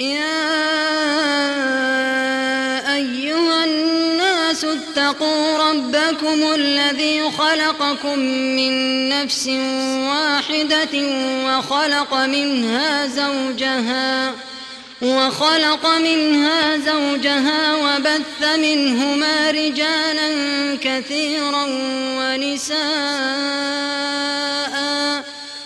يا أيها الناس اتقوا ربكم الذي خلقكم من نفس واحدة وخلق منها زوجها وخلق منها زوجها وبث منهما رجالا كثيرا ونساء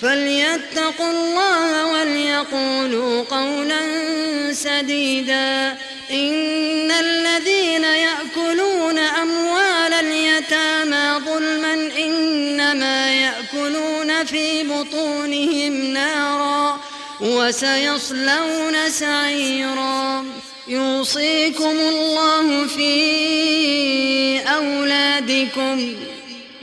فليتقوا الله وليقولوا قولا سديدا إن الذين يأكلون أموال اليتامى ظلما إنما يأكلون في بطونهم نارا وسيصلون سعيرا يوصيكم الله في أولادكم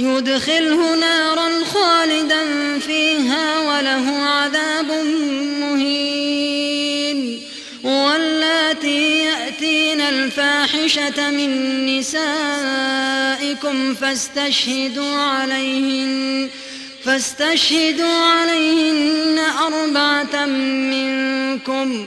يدخله نارا خالدا فيها وله عذاب مهين. واللاتي يأتين الفاحشة من نسائكم فاستشهدوا عليهن فاستشهدوا عليهن أربعة منكم.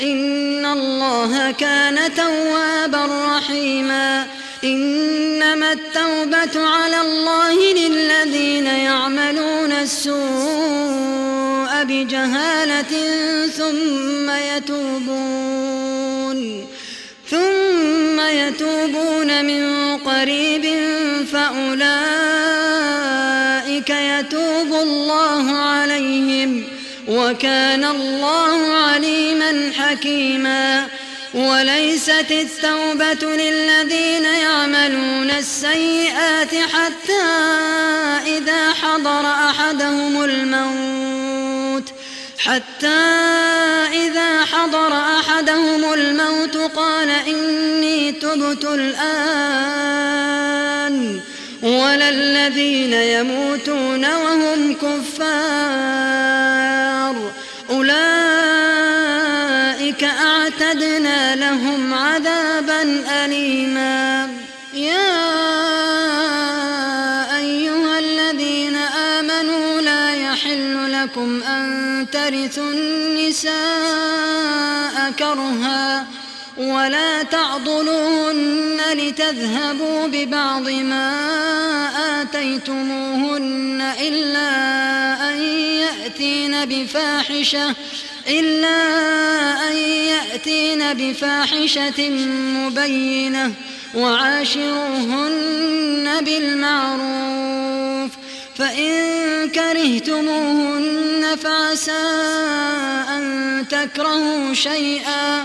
إن الله كان توابا رحيما. إنما التوبة على الله للذين يعملون السوء بجهالة ثم يتوبون. ثم يتوبون من قريب فأولئك يتوب الله عليهم. وكان الله عليما حكيما. وليست التوبة للذين يعملون السيئات حتى إذا حضر أحدهم الموت. حتى إذا حضر أحدهم الموت قال إني تبت الآن. ولا الذين يموتون وهم كفار. أولئك أعتدنا لهم عذابا أليما. يا أيها الذين آمنوا لا يحل لكم أن ترثوا النساء كرها. ولا تعضلوهن لتذهبوا ببعض ما آتيتموهن إلا أن يأتين بفاحشة إلا أن يأتين بفاحشة مبينة وعاشروهن بالمعروف فإن كرهتموهن فعسى أن تكرهوا شيئا.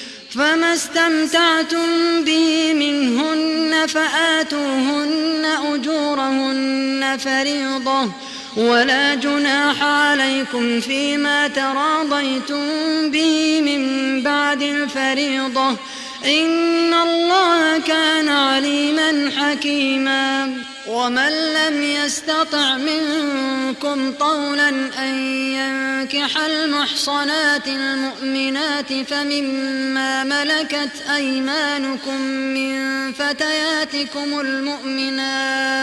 فما استمتعتم به منهن فآتوهن أجورهن فريضة ولا جناح عليكم فيما تراضيتم به من بعد الفريضة إن الله كان عليما حكيما. ومن لم يستطع منكم طولا أن ينكح المحصنات المؤمنات فمما ملكت أيمانكم من فتياتكم المؤمنات.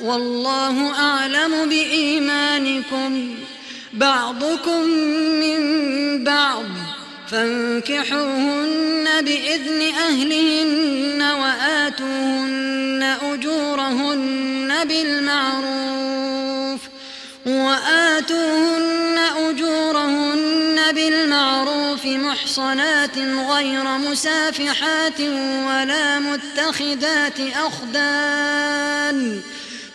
والله أعلم بإيمانكم. بعضكم من بعض. فانكحوهن بإذن أهلهن وآتوهن أجورهن بالمعروف وآتوهن أجورهن بالمعروف محصنات غير مسافحات ولا متخذات أخدان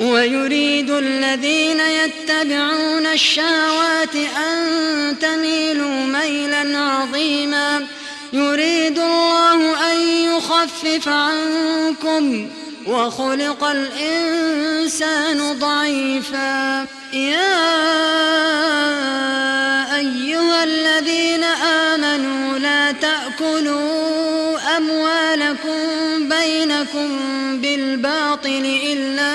ويريد الذين يتبعون الشهوات أن تميلوا ميلا عظيما. يريد الله أن يخفف عنكم وخلق الإنسان ضعيفا. يا أيها الذين آمنوا لا تأكلوا أموالكم بينكم بالباطل إلا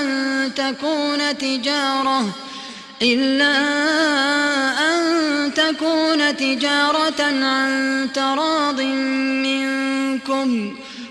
أن تكون تجارة إلا أن تكون تجارة عن تراض منكم.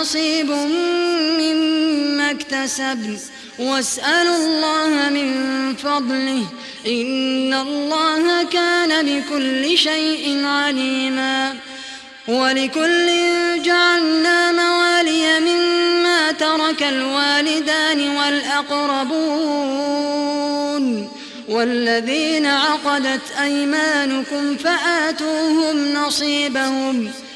نصيب مما اكتسبن. واسألوا الله من فضله. إن الله كان بكل شيء عليما. ولكل جعلنا موالي مما ترك الوالدان والأقربون. والذين عقدت أيمانكم فآتوهم نصيبهم.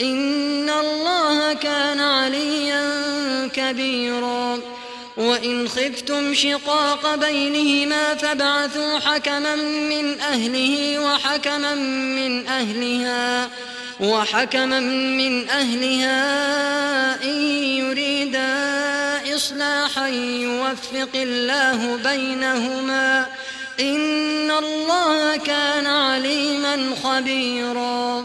إن الله كان عليا كبيرا. وإن خفتم شقاق بينهما فابعثوا حكما من أهله وحكما من أهلها وحكما من أهلها إن يريدا إصلاحا يوفق الله بينهما. إن الله كان عليما خبيرا.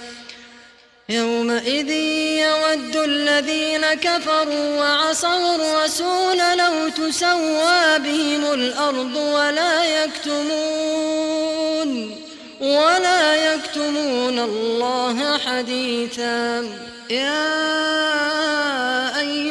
يومئذ يود الذين كفروا وعصوا الرسول لو تسوى بهم الأرض ولا يكتمون ولا يكتمون الله حديثا. يا أيها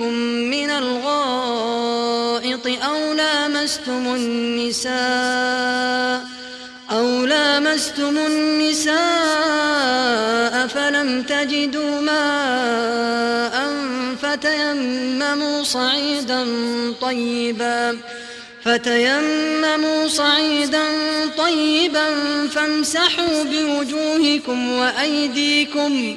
منكم من الغائط أو لامستم النساء أو لامستم النساء فلم تجدوا ماء فتيمموا صعيدا طيبا فتيمموا صعيدا طيبا فامسحوا بوجوهكم وأيديكم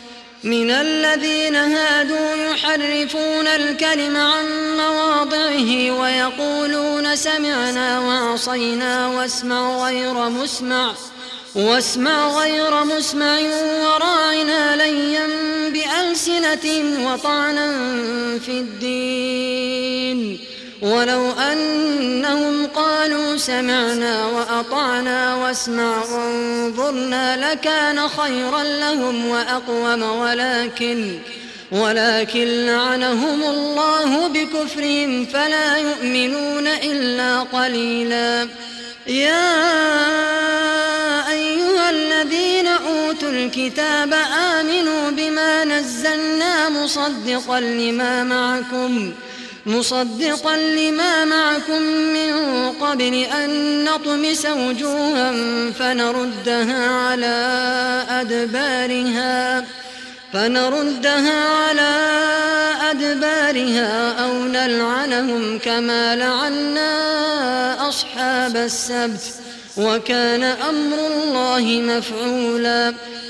من الذين هادوا يحرفون الكلم عن مواضعه ويقولون سمعنا وعصينا واسمع غير مسمع واسمع غير مسمع وراعنا ليا بألسنة وطعنا في الدين. ولو أنهم قالوا سمعنا وأطعنا واسمع وانظرنا لكان خيرا لهم وأقوم ولكن ولكن لعنهم الله بكفرهم فلا يؤمنون إلا قليلا. يا أيها الذين أوتوا الكتاب آمنوا بما نزلنا مصدقا لما معكم. مصدقا لما معكم من قبل أن نطمس وجوها فنردها على أدبارها فنردها على أدبارها أو نلعنهم كما لعنا أصحاب السبت وكان أمر الله مفعولا.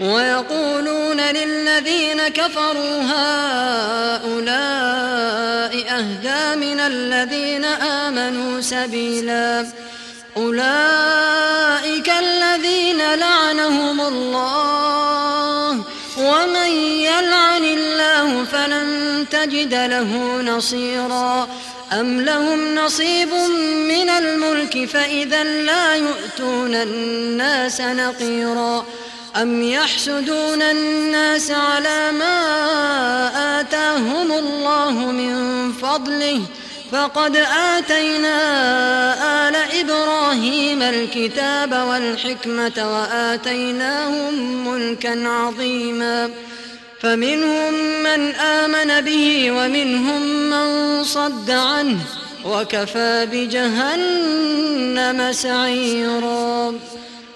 ويقولون للذين كفروا هؤلاء أهدى من الذين آمنوا سبيلا. أولئك الذين لعنهم الله ومن يلعن الله فلن تجد له نصيرا. أم لهم نصيب من الملك فإذا لا يؤتون الناس نقيرا. أم يحسدون الناس على ما آتاهم الله من فضله فقد آتينا آل إبراهيم الكتاب والحكمة وآتيناهم ملكا عظيما فمنهم من آمن به ومنهم من صد عنه وكفى بجهنم سعيرا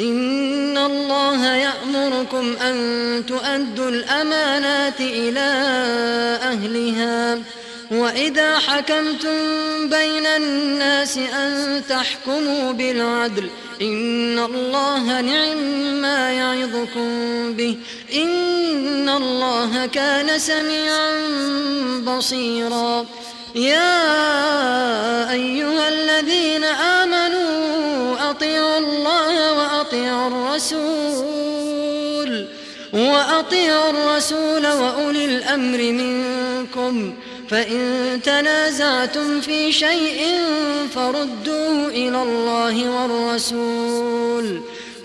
إن الله يأمركم أن تؤدوا الأمانات إلى أهلها وإذا حكمتم بين الناس أن تحكموا بالعدل إن الله نعم ما يعظكم به إن الله كان سميعا بصيرا يا أيها الذين آمنوا أطيعوا الله وأطيعوا الرسول وأطيعوا الرسول وأولي الأمر منكم. فإن تنازعتم في شيء فردوه إلى الله والرسول.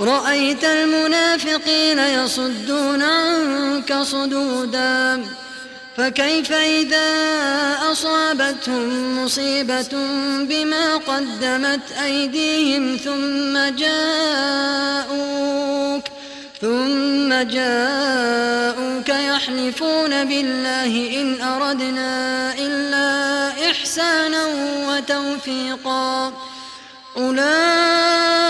رأيت المنافقين يصدون عنك صدودا فكيف إذا أصابتهم مصيبة بما قدمت أيديهم ثم جاءوك ثم جاءوك يحلفون بالله إن أردنا إلا إحسانا وتوفيقا. أولئك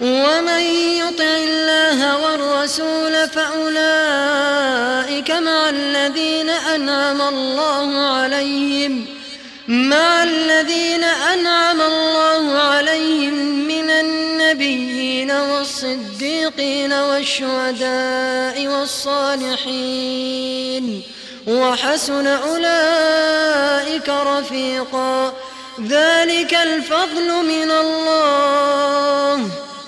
ومن يطع الله والرسول فأولئك مع الذين أنعم الله عليهم مع الذين أنعم الله عليهم من النبيين والصديقين والشهداء والصالحين. وحسن أولئك رفيقا. ذلك الفضل من الله.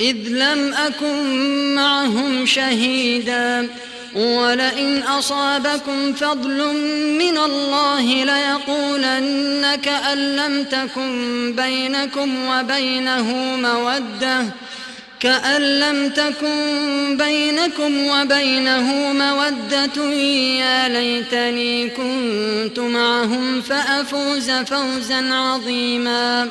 إذ لم أكن معهم شهيدا ولئن أصابكم فضل من الله ليقولن كأن لم تكن بينكم وبينه مودة كأن لم تكن بينكم وبينه مودة يا ليتني كنت معهم فأفوز فوزا عظيما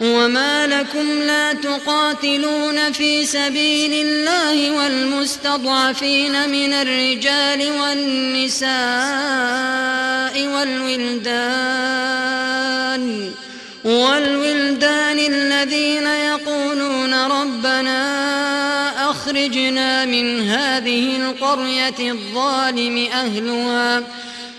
وما لكم لا تقاتلون في سبيل الله والمستضعفين من الرجال والنساء والولدان والولدان الذين يقولون ربنا أخرجنا من هذه القرية الظالم أهلها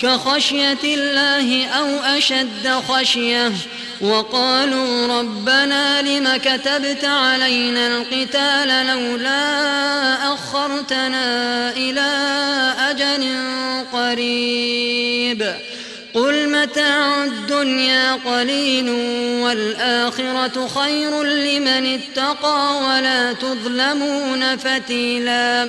كخشية الله أو أشد خشية وقالوا ربنا لم كتبت علينا القتال لولا أخرتنا إلى أجل قريب قل متاع الدنيا قليل والآخرة خير لمن اتقى ولا تظلمون فتيلا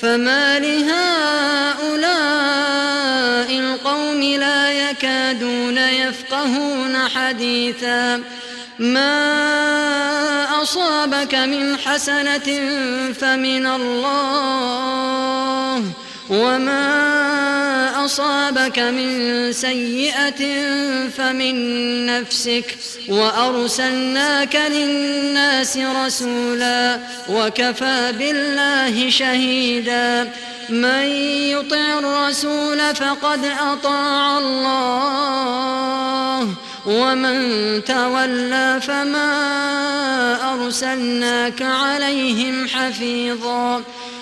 فما لهؤلاء القوم لا يكادون يفقهون حديثا ما أصابك من حسنة فمن الله وما أصابك من سيئة فمن نفسك وأرسلناك للناس رسولا وكفى بالله شهيدا من يطع الرسول فقد أطاع الله ومن تولى فما أرسلناك عليهم حفيظا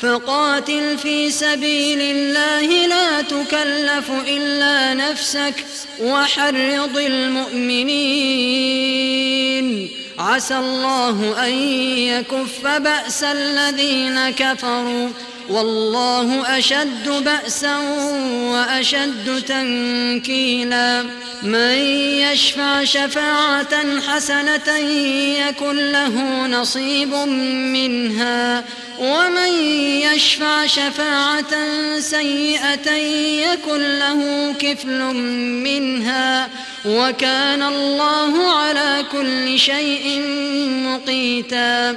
فقاتل في سبيل الله لا تكلف إلا نفسك وحرض المؤمنين. عسى الله أن يكف بأس الذين كفروا والله أشد بأسا وأشد تنكيلا. من يشفع شفاعة حسنة يكن له نصيب منها. ومن يشفع شفاعة سيئة يكن له كفل منها. وكان الله على كل شيء مقيتا.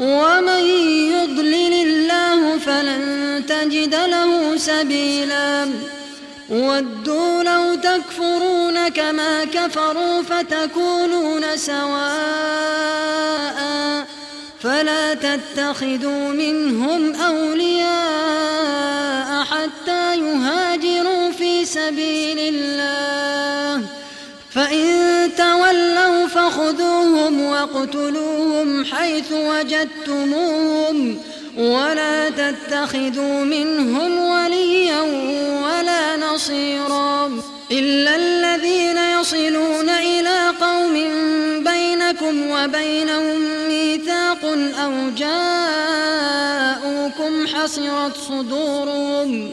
ومن يضلل الله فلن تجد له سبيلا. ودوا لو تكفرون كما كفروا فتكونون سواء. فلا تتخذوا منهم أولياء حتى يهاجروا في سبيل الله. فإن تولوا فخذوهم واقتلوهم حيث وجدتموهم ولا تتخذوا منهم وليا ولا نصيرا إلا الذين يصلون إلى قوم بينكم وبينهم ميثاق أو جاءوكم حصرت صدورهم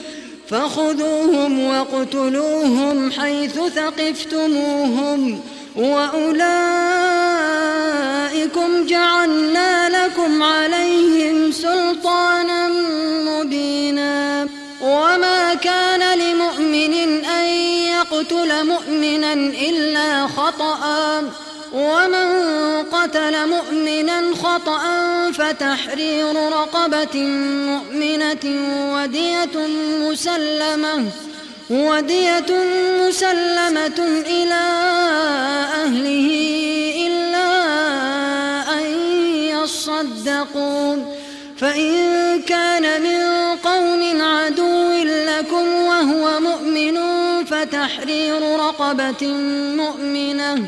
فخذوهم واقتلوهم حيث ثقفتموهم وأولئكم جعلنا لكم عليهم سلطانا مبينا وما كان لمؤمن أن يقتل مؤمنا إلا خطأ ومن قتل مؤمنا خطأ فتحرير رقبة مؤمنة ودية مسلمة ودية مسلمة إلى أهله إلا أن يصدقوا فإن كان من قوم عدو لكم وهو مؤمن فتحرير رقبة مؤمنة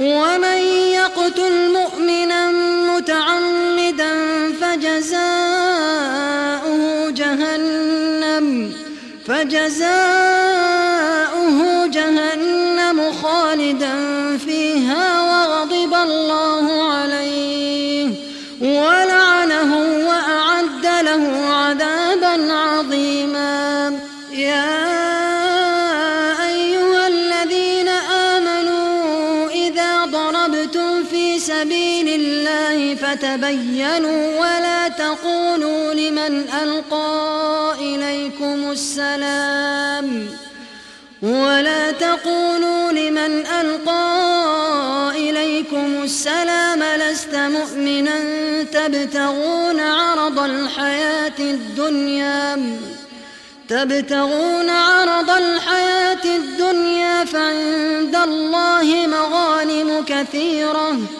ومن يقتل مؤمنا متعمدا فجزاؤه جهنم فجزاؤه جهنم خالدا فيها فتبينوا ولا تقولوا لمن ألقى إليكم السلام ولا تقولوا لمن ألقى إليكم السلام لست مؤمنا تبتغون عرض الحياة الدنيا تبتغون عرض الحياة الدنيا فعند الله مغانم كثيرة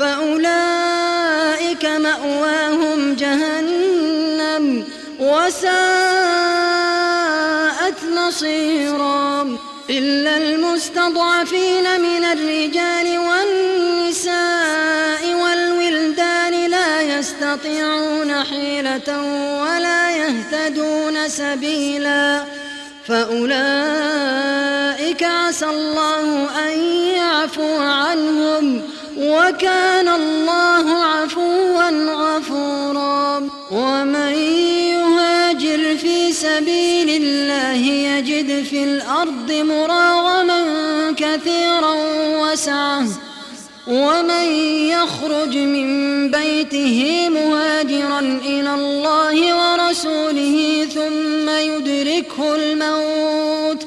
فأولئك مأواهم جهنم وساءت مصيرا إلا المستضعفين من الرجال والنساء والولدان لا يستطيعون حيلة ولا يهتدون سبيلا فأولئك عسى الله أن وكان الله عفوا غفورا. ومن يهاجر في سبيل الله يجد في الأرض مراغما كثيرا وسعة. ومن يخرج من بيته مهاجرا إلى الله ورسوله ثم يدركه الموت.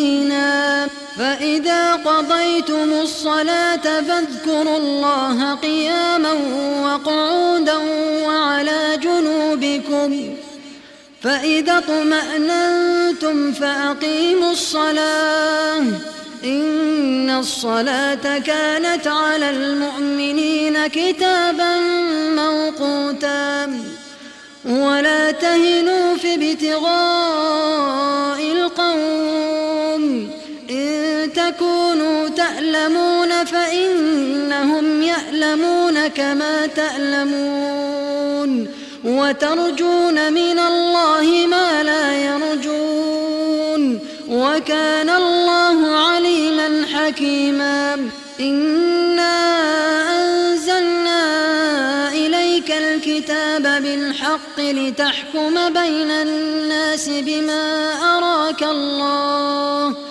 فإذا قضيتم الصلاة فاذكروا الله قياما وقعودا وعلى جنوبكم فإذا اطمأننتم فأقيموا الصلاة إن الصلاة كانت على المؤمنين كتابا موقوتا ولا تهنوا في ابتغاء القوم تكونوا تألمون فإنهم يألمون كما تألمون وترجون من الله ما لا يرجون وكان الله عليما حكيما إنا أنزلنا إليك الكتاب بالحق لتحكم بين الناس بما أراك الله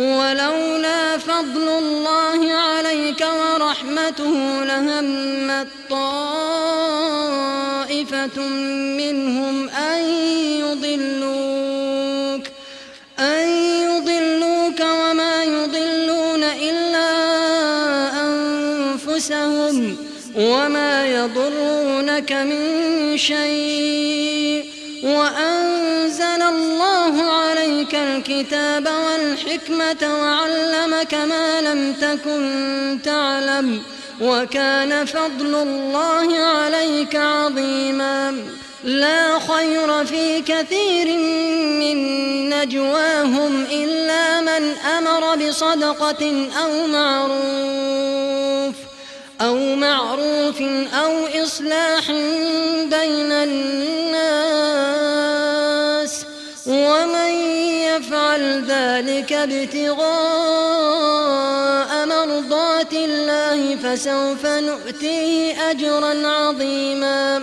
ولولا فضل الله عليك ورحمته لهمت طائفة منهم أن يضلوك أن يضلوك وما يضلون إلا أنفسهم وما يضرونك من شيء. وأنزل الله عليك الكتاب والحكمة وعلمك ما لم تكن تعلم وكان فضل الله عليك عظيما. لا خير في كثير من نجواهم إلا من أمر بصدقة أو معروف. أو معروف أو إصلاح بين الناس ومن يفعل ذلك ابتغاء مرضات الله فسوف نؤتيه أجرا عظيما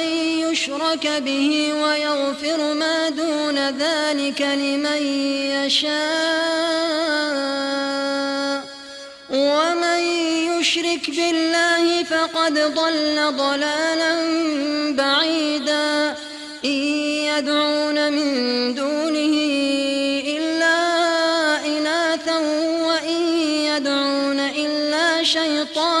يشرك به ويغفر ما دون ذلك لمن يشاء. ومن يشرك بالله فقد ضل ضلالا بعيدا. إن يدعون من دونه إلا إناثا وإن يدعون إلا شيطانا.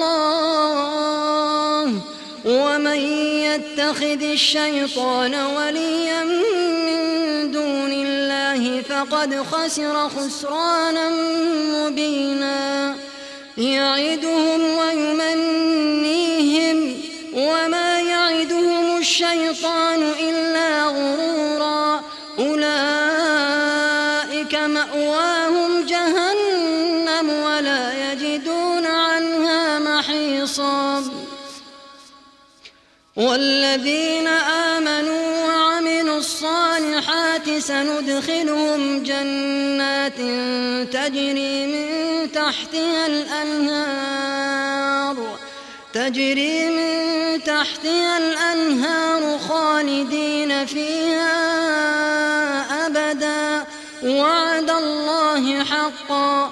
يتخذ الشيطان وليا من دون الله فقد خسر خسرانا مبينا. يعدهم ويمنيهم وما يعدهم الشيطان إلا غرورا. أولئك مأواهم والذين آمنوا وعملوا الصالحات سندخلهم جنات تجري من تحتها الأنهار تجري من تحتها الأنهار خالدين فيها أبدا. وعد الله حقا.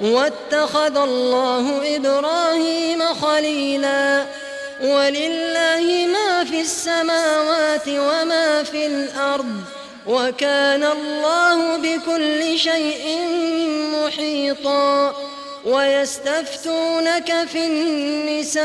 واتخذ الله إبراهيم خليلا. ولله ما في السماوات وما في الأرض وكان الله بكل شيء محيطا. ويستفتونك في النساء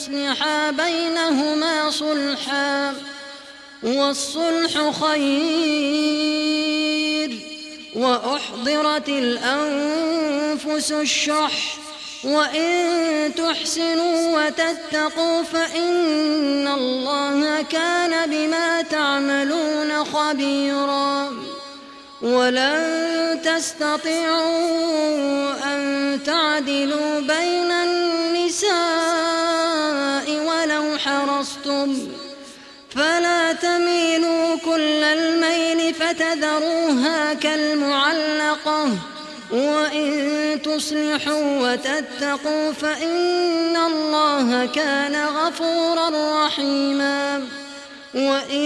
يصلحا بينهما صلحا والصلح خير. وأحضرت الأنفس الشح وإن تحسنوا وتتقوا فإن الله كان بما تعملون خبيرا. ولن تستطيعوا أن تعدلوا بين النساء. حرصتم فلا تميلوا كل الميل فتذروها كالمعلقة وإن تصلحوا وتتقوا فإن الله كان غفورا رحيما وإن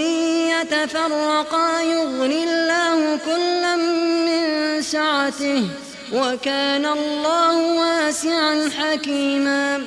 يتفرقا يغني الله كلا من سعته وكان الله واسعا حكيما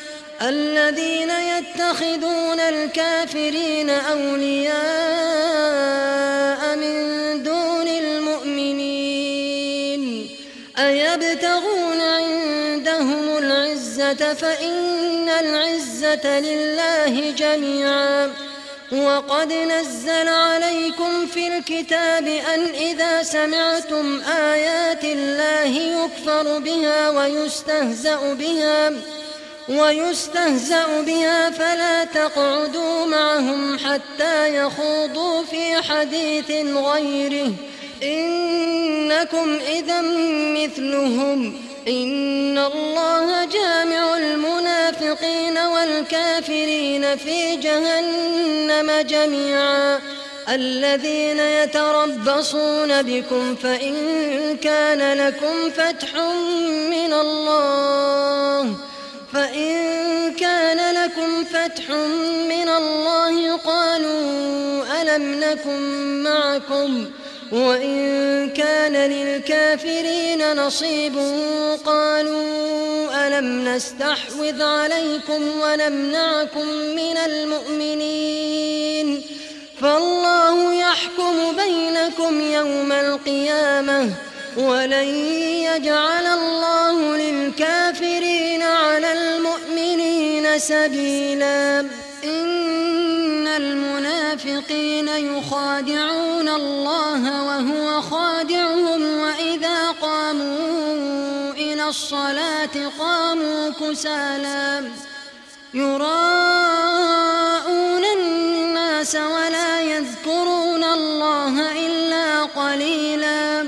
الذين يتخذون الكافرين أولياء من دون المؤمنين أيبتغون عندهم العزة فإن العزة لله جميعا وقد نزل عليكم في الكتاب أن إذا سمعتم آيات الله يكفر بها ويستهزأ بها فلا تقعدوا معهم حتى يخوضوا في حديث غيره. إنكم إذا مثلهم. إن الله جامع المنافقين والكافرين في جهنم جميعا. الذين يتربصون بكم فإن كان لكم فتح من الله. فإن كان لكم فتح من الله قالوا ألم نكن معكم وإن كان للكافرين نصيب قالوا ألم نستحوذ عليكم ونمنعكم من المؤمنين فالله يحكم بينكم يوم القيامة ولن يجعل الله للكافرين على المؤمنين سبيلا. إن المنافقين يخادعون الله وهو خادعهم وإذا قاموا الصلاة قاموا كسالى يراءون الناس ولا يذكرون الله إلا قليلا.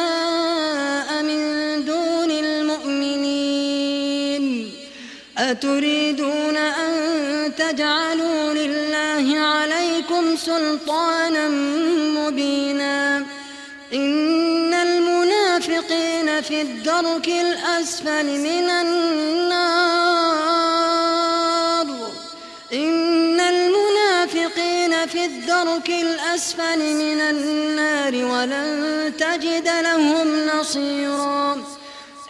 أتريدون أن تجعلوا لله عليكم سلطانا مبينا. إن المنافقين في الدرك الأسفل من النار. إن المنافقين في الدرك الأسفل من النار ولن تجد لهم نصيرا.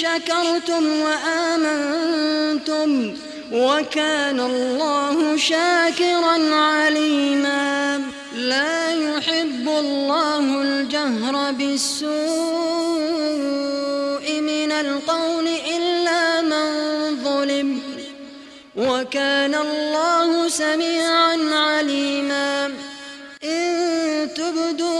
شكرتم وآمنتم وكان الله شاكرا عليما. لا يحب الله الجهر بالسوء من القول إلا من ظلم. وكان الله سميعا عليما. إن تبدوا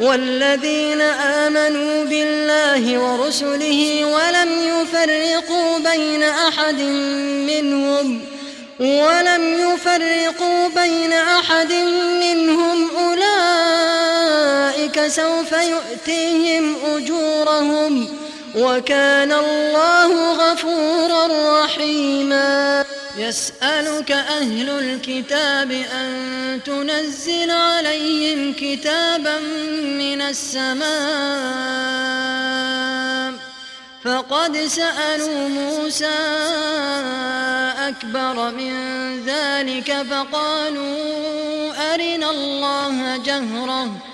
والذين آمنوا بالله ورسله ولم يفرقوا بين أحد منهم ولم يفرقوا بين أحد منهم أولئك سوف يؤتيهم أجورهم. وكان الله غفورا رحيما. يسألك أهل الكتاب أن تنزل عليهم كتابا من السماء. فقد سألوا موسى أكبر من ذلك فقالوا أرنا الله جهرة.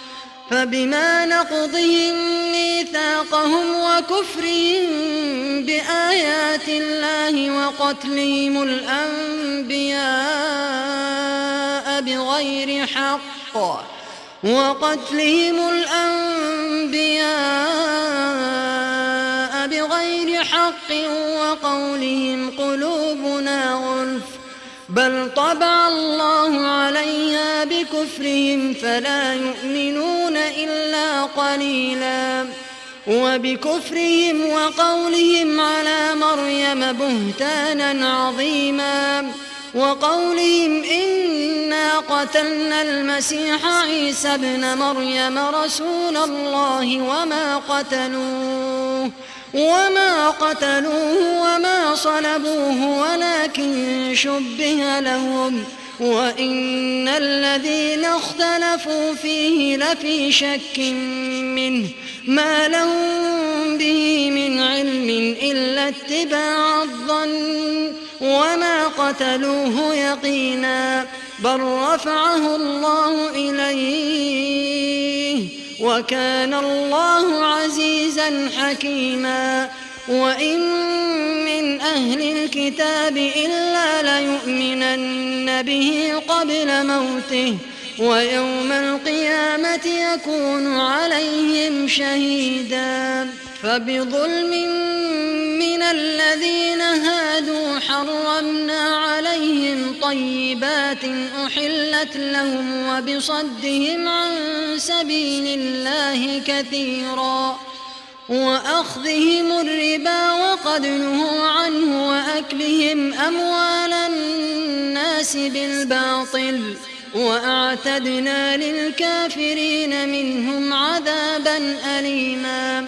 فبما نقضهم ميثاقهم وكفرهم بآيات الله وقتلهم الأنبياء بغير حق وقتلهم الأنبياء بغير حق وقولهم قلوبنا غلف. بل طبع الله عليها بكفرهم فلا يؤمنون إلا قليلا وبكفرهم وقولهم على مريم بهتانا عظيما وقولهم إنا قتلنا المسيح عيسى ابن مريم رسول الله وما قتلوه وما قتلوه وما صلبوه ولكن شبه لهم وإن الذين اختلفوا فيه لفي شك منه ما لهم به من علم إلا اتباع الظن وما قتلوه يقينا بل رفعه الله إليه وكان الله عزيزا حكيما. وإن من أهل الكتاب إلا ليؤمنن به قبل موته ويوم القيامة يكون عليهم شهيدا. فبظلم من الذين هادوا حرمنا طيبات أحلت لهم وبصدهم عن سبيل الله كثيرا وأخذهم الربا وقد نهوا عنه وأكلهم أموال الناس بالباطل وأعتدنا للكافرين منهم عذابا أليما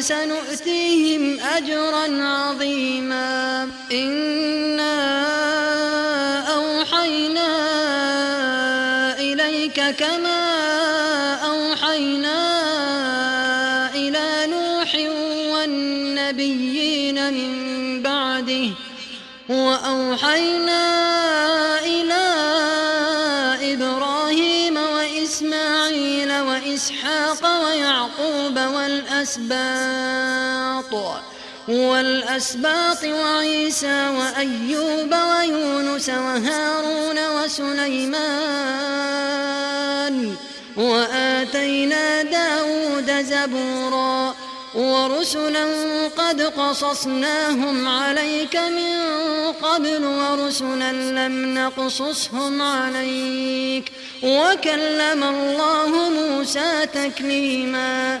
سنؤتيهم أجرا عظيما. إنا أوحينا إليك كما أوحينا إلى نوح والنبيين من بعده. وأوحينا والأسباط. والأسباط وعيسى وأيوب ويونس وهارون وسليمان. وآتينا داود زبورا. ورسلا قد قصصناهم عليك من قبل ورسلا لم نقصصهم عليك. وكلم الله موسى تكليما.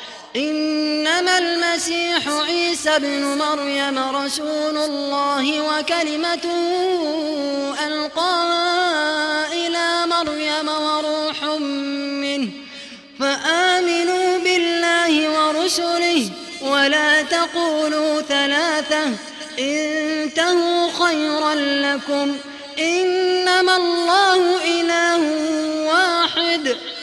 إنما المسيح عيسى ابن مريم رسول الله وكلمته ألقاها إلى مريم وروح منه فآمنوا بالله ورسله ولا تقولوا ثلاثة انتهوا خيرا لكم إنما الله إله واحد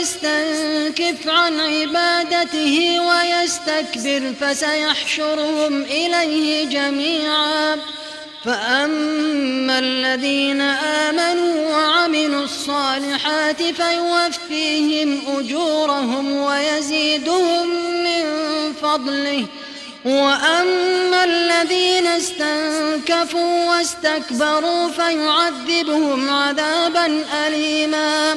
يستنكف عن عبادته ويستكبر فسيحشرهم إليه جميعا. فأما الذين آمنوا وعملوا الصالحات فيوفيهم أجورهم ويزيدهم من فضله. وأما الذين استنكفوا واستكبروا فيعذبهم عذابا أليما.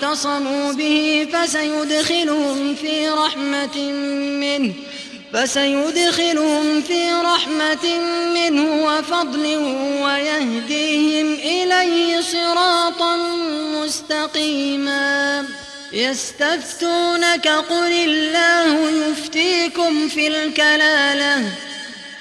بالله واعتصموا به فسيدخلهم في رحمة منه فسيدخلهم في رحمة منه وفضل ويهديهم إليه صراطا مستقيما. يستفتونك قل الله يفتيكم في الكلالة